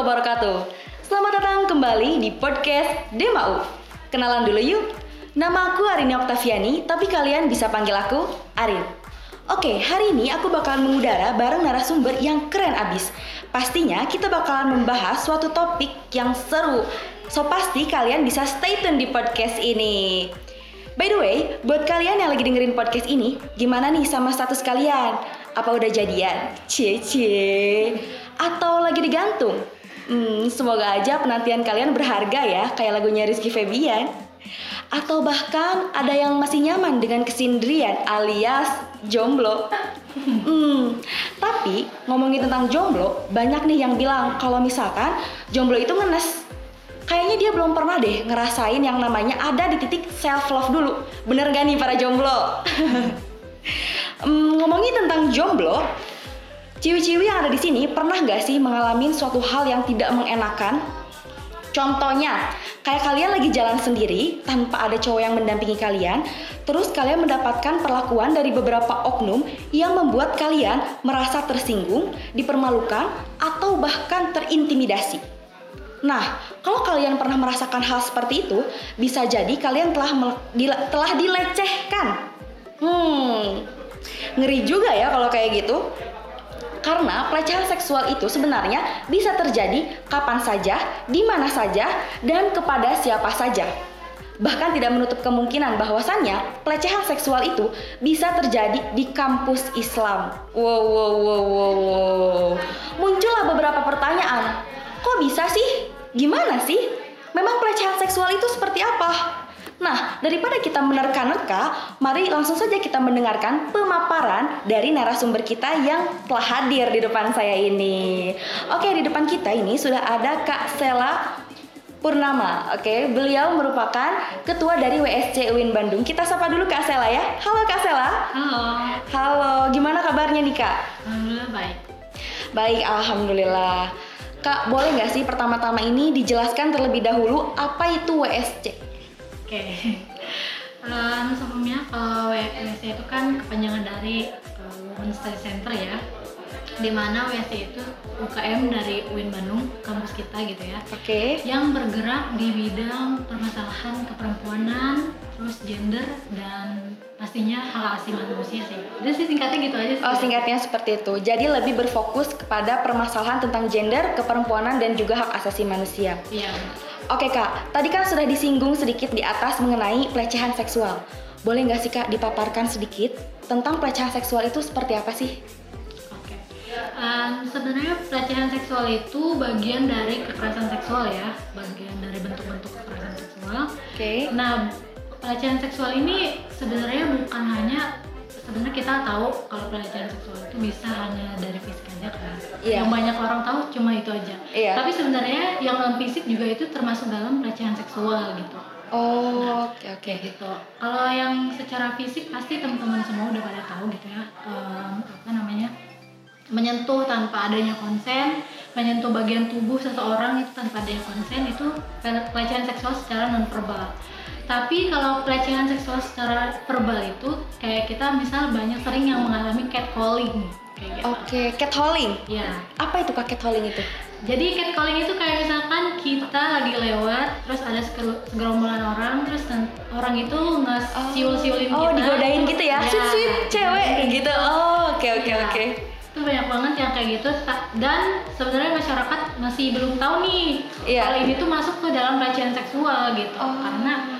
wabarakatuh. Selamat datang kembali di podcast Demau. Kenalan dulu yuk. Nama aku Arini Oktaviani, tapi kalian bisa panggil aku Arin. Oke, hari ini aku bakalan mengudara bareng narasumber yang keren abis. Pastinya kita bakalan membahas suatu topik yang seru. So pasti kalian bisa stay tune di podcast ini. By the way, buat kalian yang lagi dengerin podcast ini, gimana nih sama status kalian? Apa udah jadian? Cie cie. Atau lagi digantung? Hmm, semoga aja penantian kalian berharga ya, kayak lagunya Rizky Febian. Atau bahkan ada yang masih nyaman dengan kesendirian alias jomblo. Hmm, tapi ngomongin tentang jomblo, banyak nih yang bilang kalau misalkan jomblo itu ngenes. Kayaknya dia belum pernah deh ngerasain yang namanya ada di titik self love dulu. Bener gak nih para jomblo? Hmm, ngomongin tentang jomblo, ciwi-ciwi yang ada di sini pernah gak sih mengalami suatu hal yang tidak mengenakan? Contohnya, kayak kalian lagi jalan sendiri tanpa ada cowok yang mendampingi kalian, terus kalian mendapatkan perlakuan dari beberapa oknum yang membuat kalian merasa tersinggung, dipermalukan, atau bahkan terintimidasi. Nah, kalau kalian pernah merasakan hal seperti itu, bisa jadi kalian telah telah dilecehkan. Hmm, ngeri juga ya kalau kayak gitu. Karena pelecehan seksual itu sebenarnya bisa terjadi kapan saja, di mana saja, dan kepada siapa saja. Bahkan tidak menutup kemungkinan bahwasannya pelecehan seksual itu bisa terjadi di kampus Islam. Wow, wow, wow, wow, wow. Muncullah beberapa pertanyaan. Kok bisa sih? Gimana sih? Memang pelecehan seksual itu seperti apa? Nah, daripada kita menerka-nerka, mari langsung saja kita mendengarkan pemaparan dari narasumber kita yang telah hadir di depan saya ini. Oke, di depan kita ini sudah ada Kak Sela Purnama. Oke, beliau merupakan ketua dari WSC UIN Bandung. Kita sapa dulu Kak Sela ya. Halo Kak Sela. Halo. Halo, gimana kabarnya nih Kak? Alhamdulillah baik. Baik, alhamdulillah. Kak, boleh nggak sih pertama-tama ini dijelaskan terlebih dahulu apa itu WSC? Oke. Um, sebelumnya kalau WSC itu kan kepanjangan dari uh, Women Study Center ya di mana WSC itu UKM dari UIN Bandung kampus kita gitu ya. Oke. Okay. Yang bergerak di bidang permasalahan keperempuanan, terus gender dan pastinya hak asasi manusia sih. Jadi sih singkatnya gitu aja sih. Oh, singkatnya seperti itu. Jadi lebih berfokus kepada permasalahan tentang gender, keperempuanan dan juga hak asasi manusia. Iya. Oke kak, tadi kan sudah disinggung sedikit di atas mengenai pelecehan seksual. Boleh nggak sih kak dipaparkan sedikit tentang pelecehan seksual itu seperti apa sih? Oke, um, sebenarnya pelecehan seksual itu bagian dari kekerasan seksual ya, bagian dari bentuk-bentuk kekerasan seksual. Oke. Okay. Nah, pelecehan seksual ini sebenarnya bukan hanya sebenarnya kita tahu kalau pelecehan seksual itu bisa hanya dari fisik aja kan? Yeah. yang banyak orang tahu cuma itu aja. Yeah. tapi sebenarnya yang non fisik juga itu termasuk dalam pelecehan seksual gitu. Oh nah, oke okay, oke. okay. gitu. Kalau yang secara fisik pasti teman-teman semua udah pada tahu gitu ya. Um, apa namanya? Menyentuh tanpa adanya konsen menyentuh bagian tubuh seseorang itu tanpa adanya konsen itu pelecehan seksual secara non verbal tapi kalau pelecehan seksual secara verbal itu kayak kita misal banyak sering yang mengalami catcalling kayak gitu. Oke, okay, catcalling. Ya. Apa itu kak catcalling itu? Jadi catcalling itu kayak misalkan kita lagi lewat, terus ada segerombolan orang, terus orang itu nggak siul-siulin oh, kita. Oh, digodain gitu ya? ya. Sweet sweet cewek gitu. Oh, oke oke iya. oke. Itu banyak banget yang kayak gitu dan sebenarnya masyarakat masih belum tahu nih yeah. kalau ini tuh masuk ke dalam pelecehan seksual gitu. Oh. Karena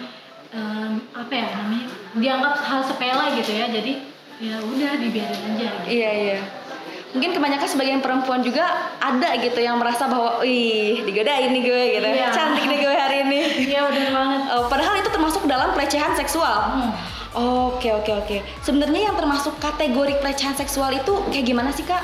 um, apa ya namanya dianggap hal sepele gitu ya jadi ya udah dibiarin aja gitu. iya iya. Mungkin kebanyakan sebagian perempuan juga ada gitu yang merasa bahwa ih digodain nih gue gitu. Iya. cantik nih gue hari ini. Iya benar banget. Oh, padahal itu termasuk dalam pelecehan seksual. Hmm. oke oke oke. Sebenarnya yang termasuk kategori pelecehan seksual itu kayak gimana sih kak?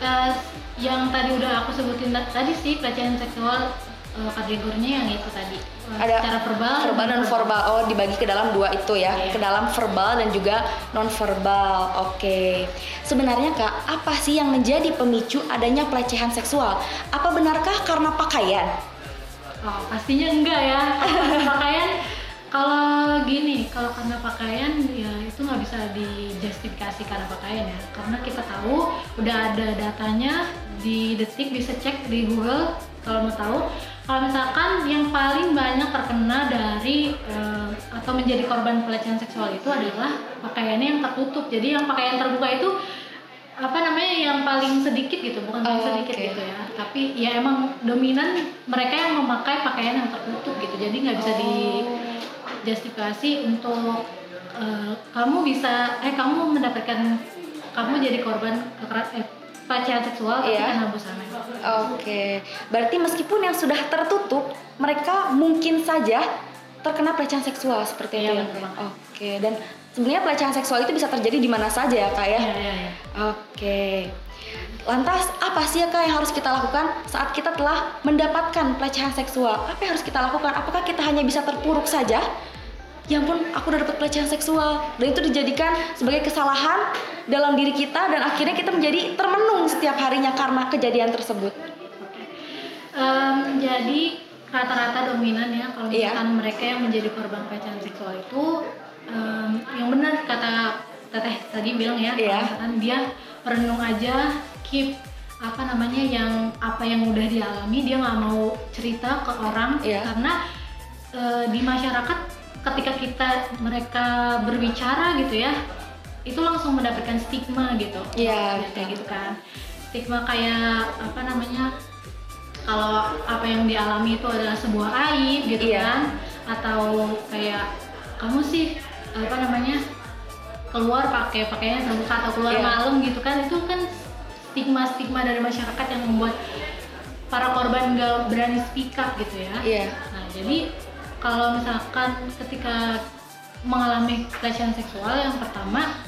Uh, yang tadi udah aku sebutin tadi sih pelecehan seksual uh, kategorinya yang itu tadi. Ada secara verbal verbal dan verbal. oh dibagi ke dalam dua itu ya. Yeah. ke dalam verbal dan juga non verbal oke. Okay. sebenarnya kak apa sih yang menjadi pemicu adanya pelecehan seksual? Apa benarkah karena pakaian? Oh pastinya enggak ya. Pakaian Kalau gini, kalau karena pakaian ya itu nggak bisa dijustifikasi karena pakaian ya, karena kita tahu udah ada datanya di detik bisa cek di Google kalau mau tahu. Kalau misalkan yang paling banyak terkena dari eh, atau menjadi korban pelecehan seksual itu adalah pakaiannya yang tertutup. Jadi yang pakaian terbuka itu apa namanya yang paling sedikit gitu, bukan paling Oh, sedikit oke. gitu ya. Tapi ya emang dominan mereka yang memakai pakaian yang tertutup gitu. Jadi nggak bisa di justifikasi untuk eh, kamu bisa eh kamu mendapatkan kamu jadi korban eh, pelecehan seksual tapi Iya. karena busana. Oke, berarti meskipun yang sudah tertutup, mereka mungkin saja terkena pelecehan seksual seperti itu Iya, ya. Oke, dan sebenarnya pelecehan seksual itu bisa terjadi di mana saja ya kak ya? Iya, iya, iya. Oke. Lantas apa sih ya kak yang harus kita lakukan saat kita telah mendapatkan pelecehan seksual? Apa yang harus kita lakukan? Apakah kita hanya bisa terpuruk saja? Ya ampun, aku udah dapat pelecehan seksual dan itu dijadikan sebagai kesalahan dalam diri kita dan akhirnya kita menjadi termenung setiap harinya karena kejadian tersebut. Em, jadi rata-rata dominan ya kalau Iya. misalkan mereka yang menjadi korban pelecehan seksual itu em, yang benar kata teteh tadi bilang ya Iya. misalkan dia merenung aja keep apa namanya yang apa yang udah dialami dia nggak mau cerita ke orang Iya. karena eh, di masyarakat ketika kita mereka berbicara gitu ya itu langsung mendapatkan stigma gitu Iya, Ya, kayak gitu kan stigma kayak apa namanya kalau apa yang dialami itu adalah sebuah aib gitu Iya. kan atau kayak kamu sih apa namanya keluar pakai pakaian terbuka atau keluar Iya. malam gitu kan itu kan stigma stigma dari masyarakat yang membuat para korban nggak berani speak up gitu ya Iya. nah jadi kalau misalkan ketika mengalami pelecehan seksual yang pertama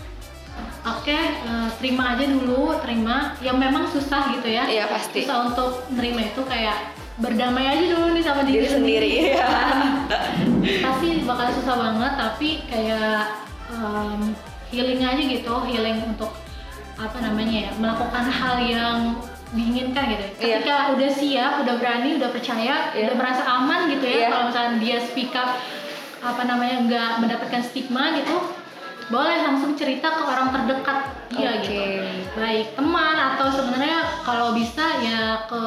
oke eh, terima aja dulu terima yang memang susah gitu ya Iya, pasti. susah untuk nerima itu kayak berdamai aja dulu nih sama Diri diri, sendiri, iya. pasti bakal susah banget tapi kayak em, healing aja gitu healing untuk apa namanya ya melakukan hal yang diinginkan gitu Iya. ketika udah siap udah berani udah percaya Iya. udah merasa aman gitu ya Iya. kalau misalnya dia speak up apa namanya nggak mendapatkan stigma gitu boleh langsung cerita ke orang terdekat dia Oke. gitu baik teman atau sebenarnya kalau bisa ya ke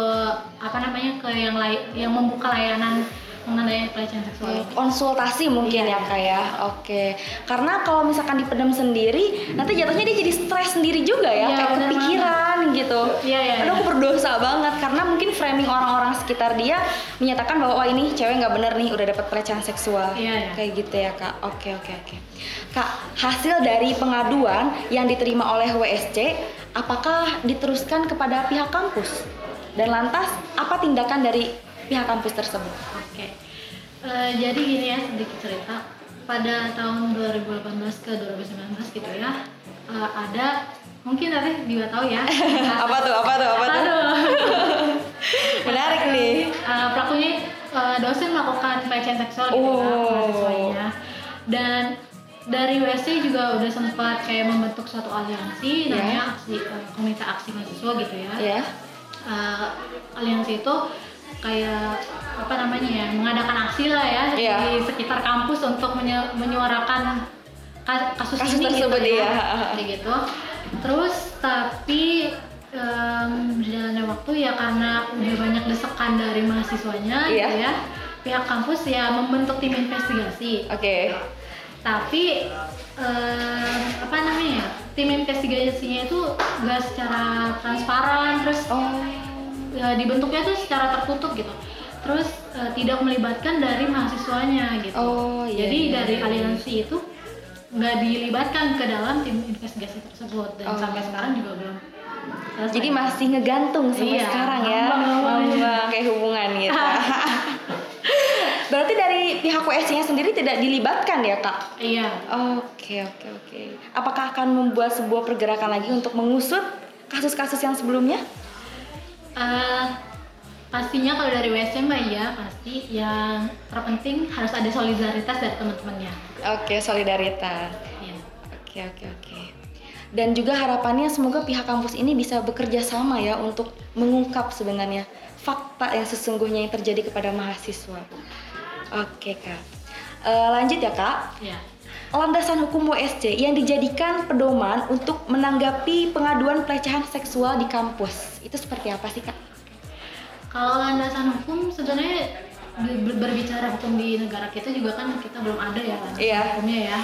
apa namanya ke yang lain yang membuka layanan mengenai pelecehan seksual ini. konsultasi mungkin ya Iya. kak ya oke karena kalau misalkan dipendam sendiri nanti jatuhnya dia jadi stres sendiri juga ya Iya, kayak kepikiran gitu Iya, iya, aduh iya. aku berdosa banget karena mungkin framing orang-orang sekitar dia menyatakan bahwa wah ini cewek nggak bener nih udah dapat pelecehan seksual Iya, iya. kayak gitu ya kak oke oke oke kak hasil dari pengaduan yang diterima oleh WSC apakah diteruskan kepada pihak kampus dan lantas apa tindakan dari pihak kampus tersebut Oke. Eh, jadi gini ya sedikit cerita. Pada tahun 2018 ke 2019 gitu ya. eh, ada mungkin nanti juga tahu ya. apa tuh apa tuh apa tuh Aduh. menarik nih Eh, pelakunya eh, dosen melakukan pelecehan seksual gitu ya Oh. mahasiswanya. Dan dari WSC juga udah sempat kayak membentuk suatu aliansi Ya. namanya aksi eh, komite aksi mahasiswa gitu ya. ya uh, aliansi itu kayak apa namanya ya mengadakan aksi lah ya Iya. di sekitar kampus untuk menye- menyuarakan ka- kasus, Kasus ini tersebut, gitu ya iya. kayak gitu terus tapi um, berjalannya waktu ya karena udah banyak desakan dari mahasiswanya Iya. gitu ya pihak kampus ya membentuk tim investigasi oke tapi em, apa namanya ya tim investigasinya itu nggak secara transparan terus oh ya, dibentuknya tuh secara gitu terus eh, tidak melibatkan dari mahasiswanya gitu. Oh, iya, jadi iya, dari iya. aliansi itu nggak dilibatkan ke dalam tim investigasi tersebut. Dan Oh. sampai sekarang juga belum. Selesai. jadi masih ngegantung sampai Iya, sekarang ya? Kayak hubungan gitu. Berarti dari pihak WSC-nya sendiri tidak dilibatkan ya kak? Iya. Oke oke oke. Apakah akan membuat sebuah pergerakan lagi untuk mengusut kasus-kasus yang sebelumnya? Eh, pastinya kalau dari WSC mbak ya pasti yang terpenting harus ada solidaritas dari teman-temannya oke solidaritas Iya. Oke oke oke. Dan juga harapannya semoga pihak kampus ini bisa bekerja sama ya untuk mengungkap sebenarnya fakta yang sesungguhnya yang terjadi kepada mahasiswa. Oke kak. Eh, lanjut ya kak. Ya. Landasan hukum WSC yang dijadikan pedoman untuk menanggapi pengaduan pelecehan seksual di kampus itu seperti apa sih kak? Kalau landasan hukum sebenarnya ber- berbicara hukum di negara kita juga kan kita belum ada ya landasan Iya. hukumnya ya.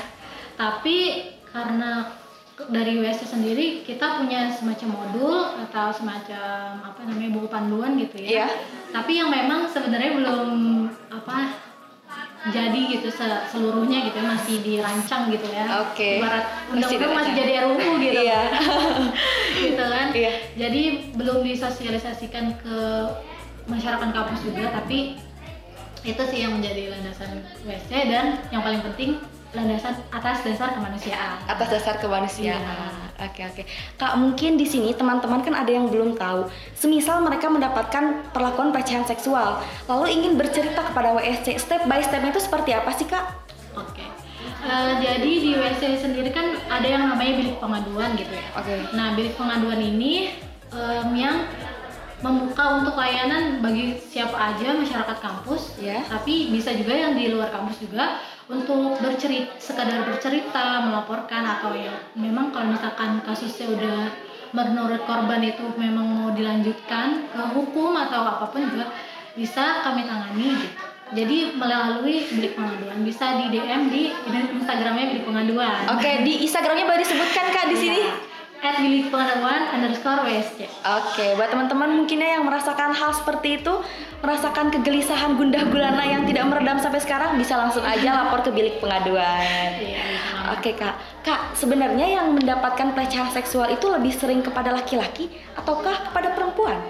Tapi karena dari WSC sendiri kita punya semacam modul atau semacam apa namanya buku panduan gitu ya. Iya. Tapi yang memang sebenarnya belum apa jadi gitu se- seluruhnya gitu ya, masih dirancang gitu ya. Oke. Ibarat Masih undang-undang masih jadi RUU gitu. Iya. gitu kan. Iya. Jadi belum disosialisasikan ke masyarakat kampus juga, tapi itu sih yang menjadi landasan WSC dan yang paling penting landasan atas dasar kemanusiaan. Atas dasar kemanusiaan. Iya. Oke oke. Kak mungkin di sini teman-teman kan ada yang belum tahu. Semisal mereka mendapatkan perlakuan pelecehan seksual, lalu ingin bercerita kepada WSC, step by step itu seperti apa sih kak? Oke. Eh, jadi di WSC sendiri kan ada yang namanya bilik pengaduan gitu ya. Oke. Nah, bilik pengaduan ini em, yang membuka untuk layanan bagi siapa aja masyarakat kampus, Ya. tapi bisa juga yang di luar kampus juga untuk bercerita, sekadar bercerita, melaporkan atau ya memang kalau misalkan kasusnya udah menurut korban itu memang mau dilanjutkan ke hukum atau apa pun juga bisa kami tangani gitu. Jadi melalui bilik pengaduan bisa di DM di Instagramnya bilik pengaduan. Oke di Instagramnya boleh disebutkan kak di sini. Iya. At bilik pengaduan underscore WSC. Oke, buat teman-teman mungkinnya yang merasakan hal seperti itu, merasakan kegelisahan gundah gulana yang tidak meredam sampai sekarang, bisa langsung aja lapor ke bilik pengaduan. Iya. Oke kak, kak sebenarnya yang mendapatkan pelecehan seksual itu lebih sering kepada laki-laki ataukah kepada perempuan?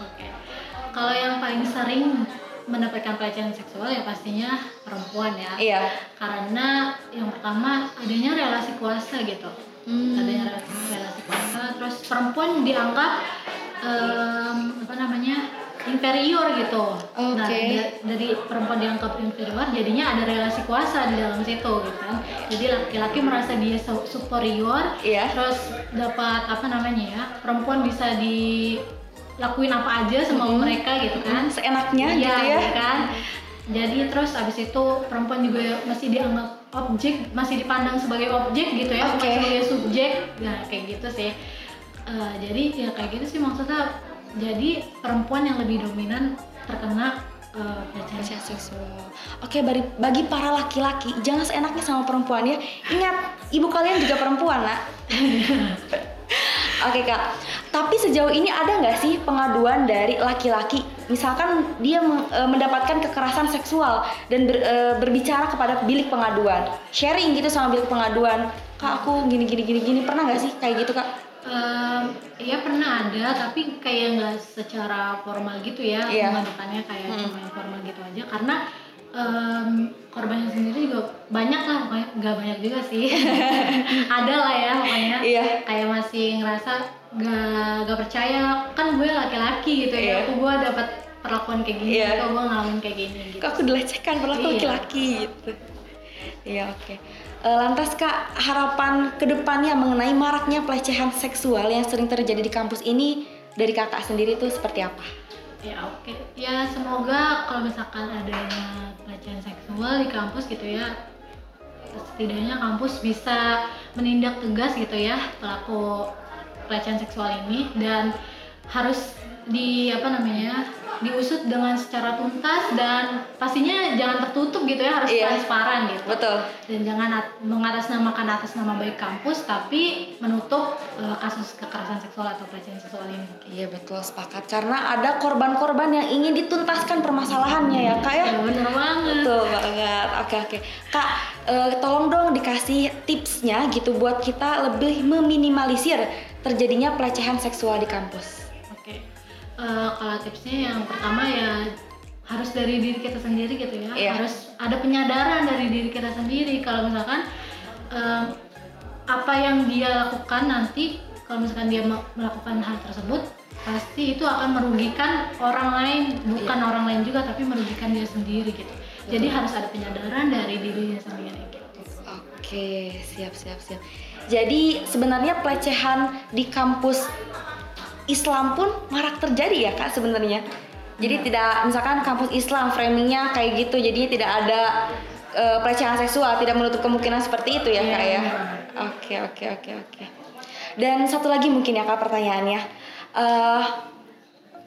Oke. Kalau yang paling sering mendapatkan pelecehan seksual ya pastinya perempuan ya. Iya. Karena yang pertama adanya relasi kuasa gitu. Hmm. Adanya relasi, relasi kuasa, terus perempuan dianggap em, apa namanya inferior gitu. Nah, Oke. da- dari perempuan dianggap inferior, jadinya ada relasi kuasa di dalam situ gitu kan. Jadi laki-laki merasa dia su- superior, Iya. terus dapat apa namanya ya perempuan bisa dilakuin apa aja sama Mm-mm. mereka gitu kan Seenaknya Iya, gitu ya? kan jadi terus abis itu perempuan juga masih dianggap objek masih dipandang sebagai objek gitu ya bukan Oke. sebagai subjek nah kayak gitu sih Eh, jadi ya kayak gitu sih maksudnya jadi perempuan yang lebih dominan terkena pelecehan Pelecehan seksual. Oke, bagi, bagi para laki-laki jangan seenaknya sama perempuan ya. Ingat, ibu kalian juga perempuan, nak. Oke kak, tapi sejauh ini ada nggak sih pengaduan dari laki-laki, misalkan dia e, mendapatkan kekerasan seksual dan ber- e, berbicara kepada bilik pengaduan, sharing gitu sama bilik pengaduan, kak aku gini gini gini gini, pernah nggak sih kayak gitu kak? Iya pernah ada, tapi kayak nggak secara formal gitu ya Iya. mengadukannya kayak Mm. cuma informal gitu aja karena em, korbannya sendiri juga banyak lah pokoknya nggak banyak juga sih ada lah ya pokoknya Iya. kayak masih ngerasa nggak nggak percaya kan gue laki-laki gitu Iya. ya aku gue dapat perlakuan kayak gini Iya. kok gue ngalamin kayak gini gitu Kak aku dilecehkan aku Iya. laki-laki gitu. Iya oke. E, lantas kak harapan ke depannya mengenai maraknya pelecehan seksual yang sering terjadi di kampus ini dari kakak sendiri tuh seperti apa? Ya oke, ya semoga kalau misalkan adanya pelecehan seksual di kampus gitu ya, setidaknya kampus bisa menindak tegas gitu ya pelaku pelecehan seksual ini dan harus di apa namanya diusut dengan secara tuntas dan pastinya jangan tertutup gitu ya harus Iya. transparan gitu Betul. dan jangan at- mengatasnamakan atas nama baik kampus tapi menutup eh, kasus kekerasan seksual atau pelecehan seksual ini. Iya betul sepakat karena ada korban-korban yang ingin dituntaskan permasalahannya ya kak ya. Ya, bener banget. Betul banget. Oke oke. Kak, eh, tolong dong dikasih tipsnya gitu buat kita lebih meminimalisir terjadinya pelecehan seksual di kampus. Eh, kalau tipsnya yang pertama ya harus dari diri kita sendiri gitu ya. Iya. Harus ada penyadaran dari diri kita sendiri. Kalau misalkan em, apa yang dia lakukan nanti, kalau misalkan dia me- melakukan hal tersebut, pasti itu akan merugikan orang lain, bukan Iya. orang lain juga, tapi merugikan dia sendiri gitu. Jadi harus ada penyadaran dari dirinya sendiri gitu. Oke, siap siap siap. Jadi sebenarnya pelecehan di kampus Islam pun marak terjadi ya kak sebenarnya. Jadi tidak misalkan kampus Islam framingnya kayak gitu, jadinya tidak ada eh, pelecehan seksual tidak menutup kemungkinan seperti itu ya Iya, kak ya. Benar. oke oke oke oke. Dan satu lagi mungkin ya kak pertanyaannya. Eh,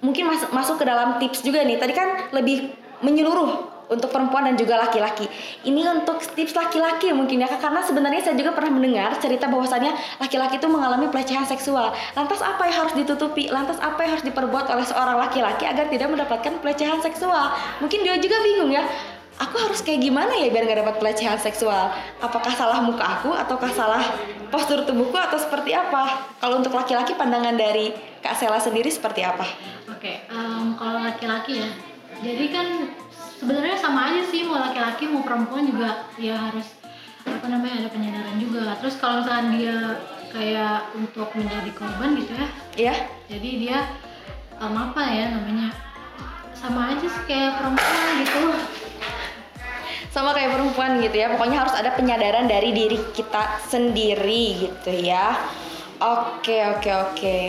mungkin masuk masuk ke dalam tips juga nih. Tadi kan lebih menyeluruh untuk perempuan dan juga laki-laki. Ini untuk tips laki-laki mungkin ya karena sebenarnya saya juga pernah mendengar cerita bahwasannya laki-laki itu mengalami pelecehan seksual. Lantas apa yang harus ditutupi? Lantas apa yang harus diperbuat oleh seorang laki-laki agar tidak mendapatkan pelecehan seksual? Mungkin dia juga bingung ya. Aku harus kayak gimana ya biar nggak dapat pelecehan seksual? Apakah salah muka aku ataukah salah postur tubuhku atau seperti apa? Kalau untuk laki-laki pandangan dari Kak Sela sendiri seperti apa? Oke, em, kalau laki-laki ya, jadi kan sebenarnya sama aja sih mau laki-laki mau perempuan juga ya harus apa namanya ada penyadaran juga. Terus kalau misalkan dia kayak untuk menjadi korban gitu ya, Iya? jadi dia em, apa ya namanya sama aja sih kayak perempuan gitu. sama kayak perempuan gitu ya pokoknya harus ada penyadaran dari diri kita sendiri gitu ya oke oke oke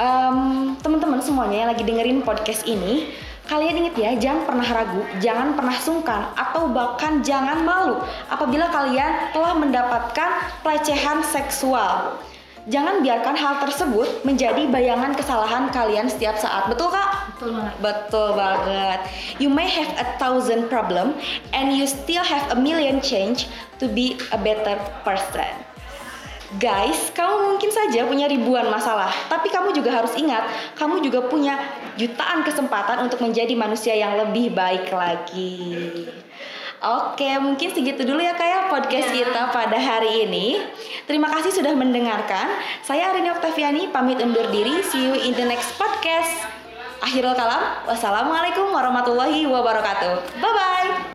Em, teman-teman semuanya yang lagi dengerin podcast ini kalian inget ya jangan pernah ragu jangan pernah sungkan atau bahkan jangan malu apabila kalian telah mendapatkan pelecehan seksual jangan biarkan hal tersebut menjadi bayangan kesalahan kalian setiap saat betul kak Betul banget. Betul banget. You may have a thousand problem and you still have a million change to be a better person. Guys, kamu mungkin saja punya ribuan masalah, tapi kamu juga harus ingat, kamu juga punya jutaan kesempatan untuk menjadi manusia yang lebih baik lagi. Oke, mungkin segitu dulu ya kayak podcast Ya. kita pada hari ini. Terima kasih sudah mendengarkan. Saya Arini Oktaviani pamit undur diri. See you in the next podcast. Akhirul kalam. Wassalamualaikum warahmatullahi wabarakatuh. Bye bye.